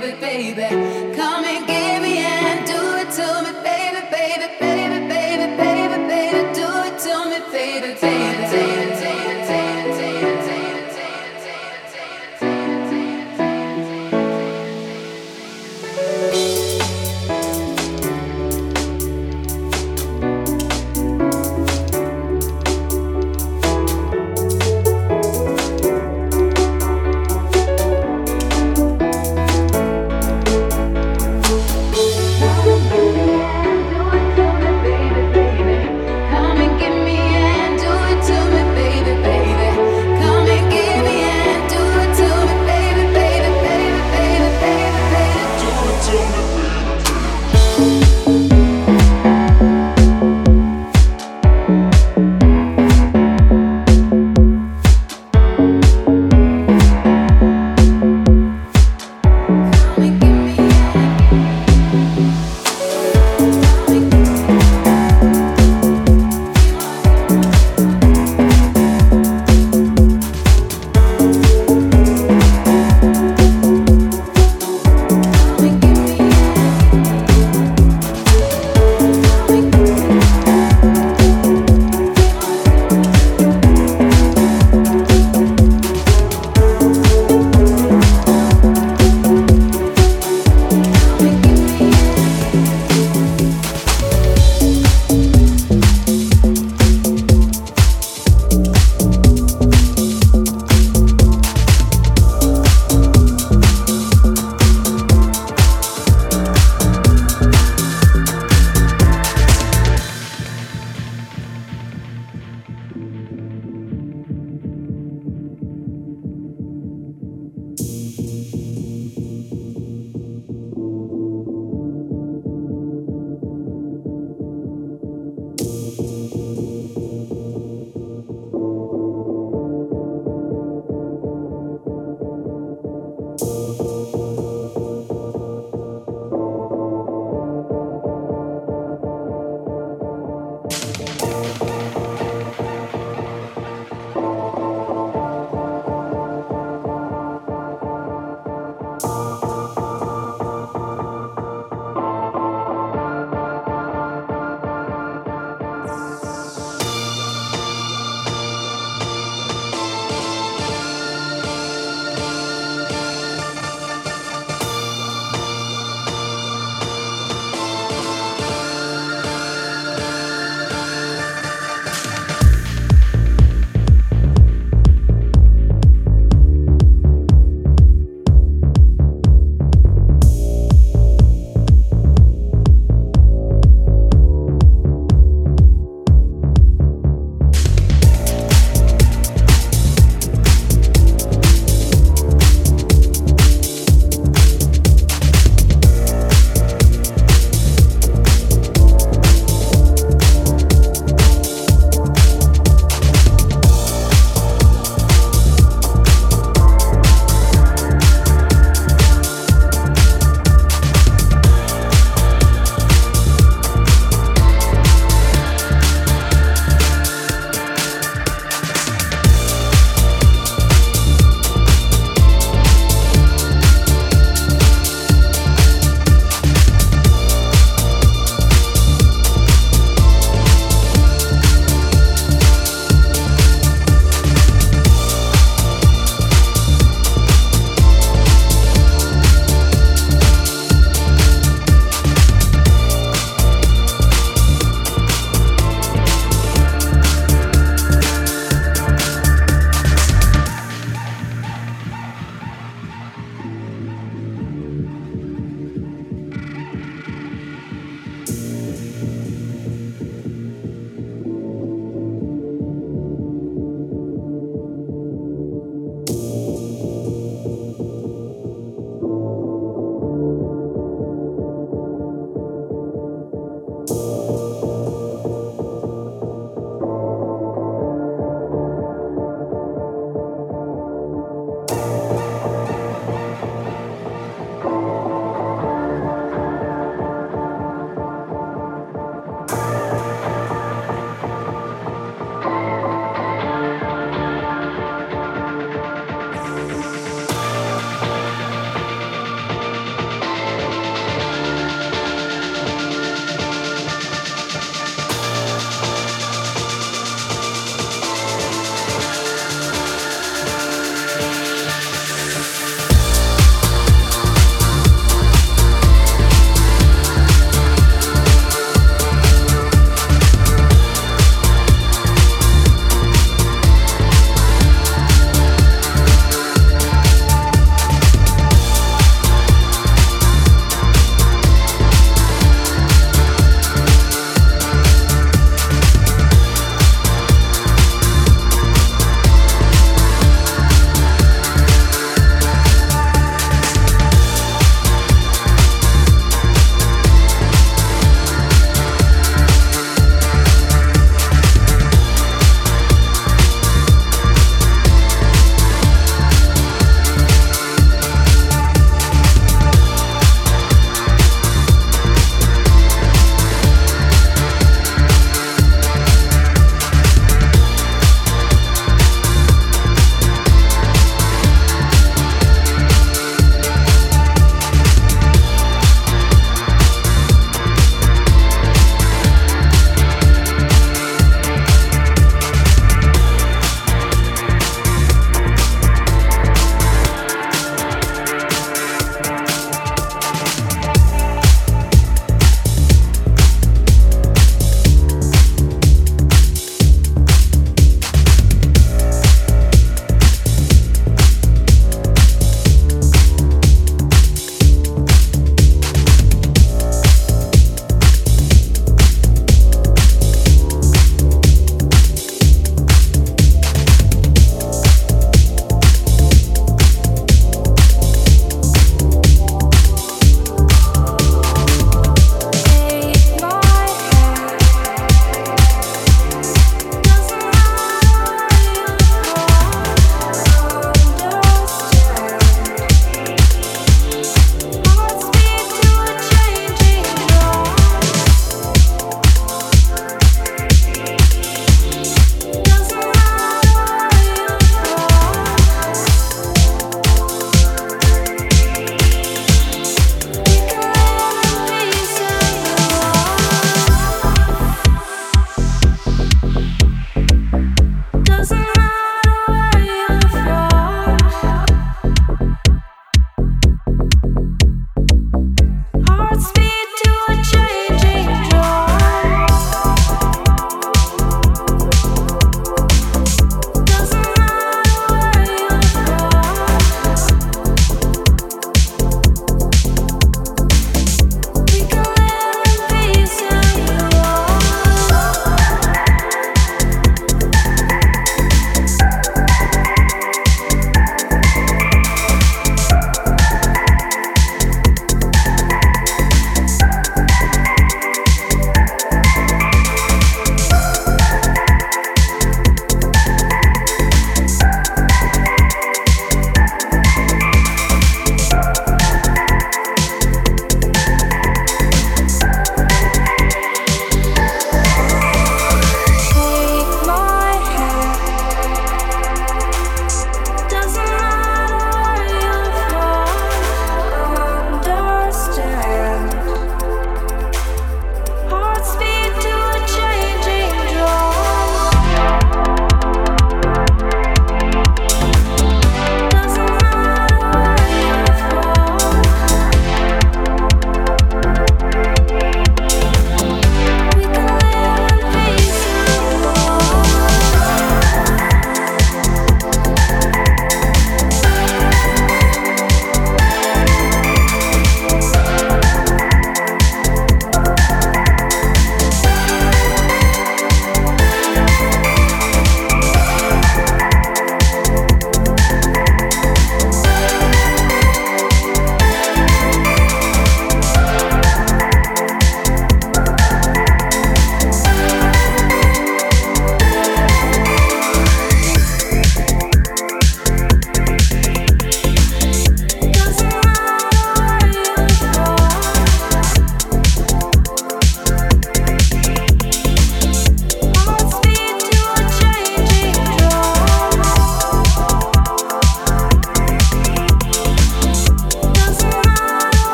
baby, baby,